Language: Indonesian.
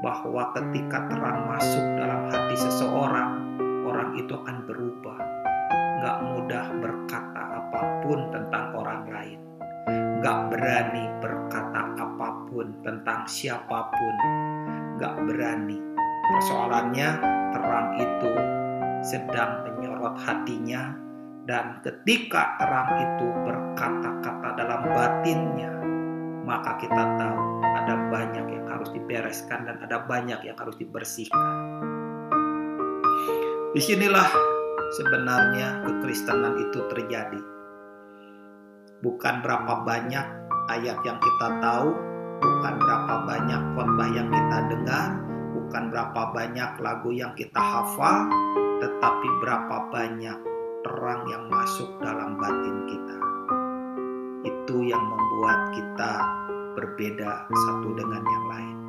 bahwa ketika terang masuk dalam hati seseorang, orang itu akan berubah. Gak mudah berkata apa pun tentang orang lain. Gak berani berkata apa pun tentang siapa pun. Gak berani. Persoalannya terang itu sedang menyorot hatinya dan ketika terang itu berkata-kata dalam batinnya, maka kita tahu ada banyak yang harus dibereskan dan ada banyak yang harus dibersihkan. Di sinilah sebenarnya kekristenan itu terjadi. Bukan berapa banyak ayat yang kita tahu, bukan berapa banyak khotbah yang kita dengar, bukan berapa banyak lagu yang kita hafal, tetapi berapa banyak terang yang masuk dalam batin kita. Itu yang membuat kita berbeda satu dengan yang lain.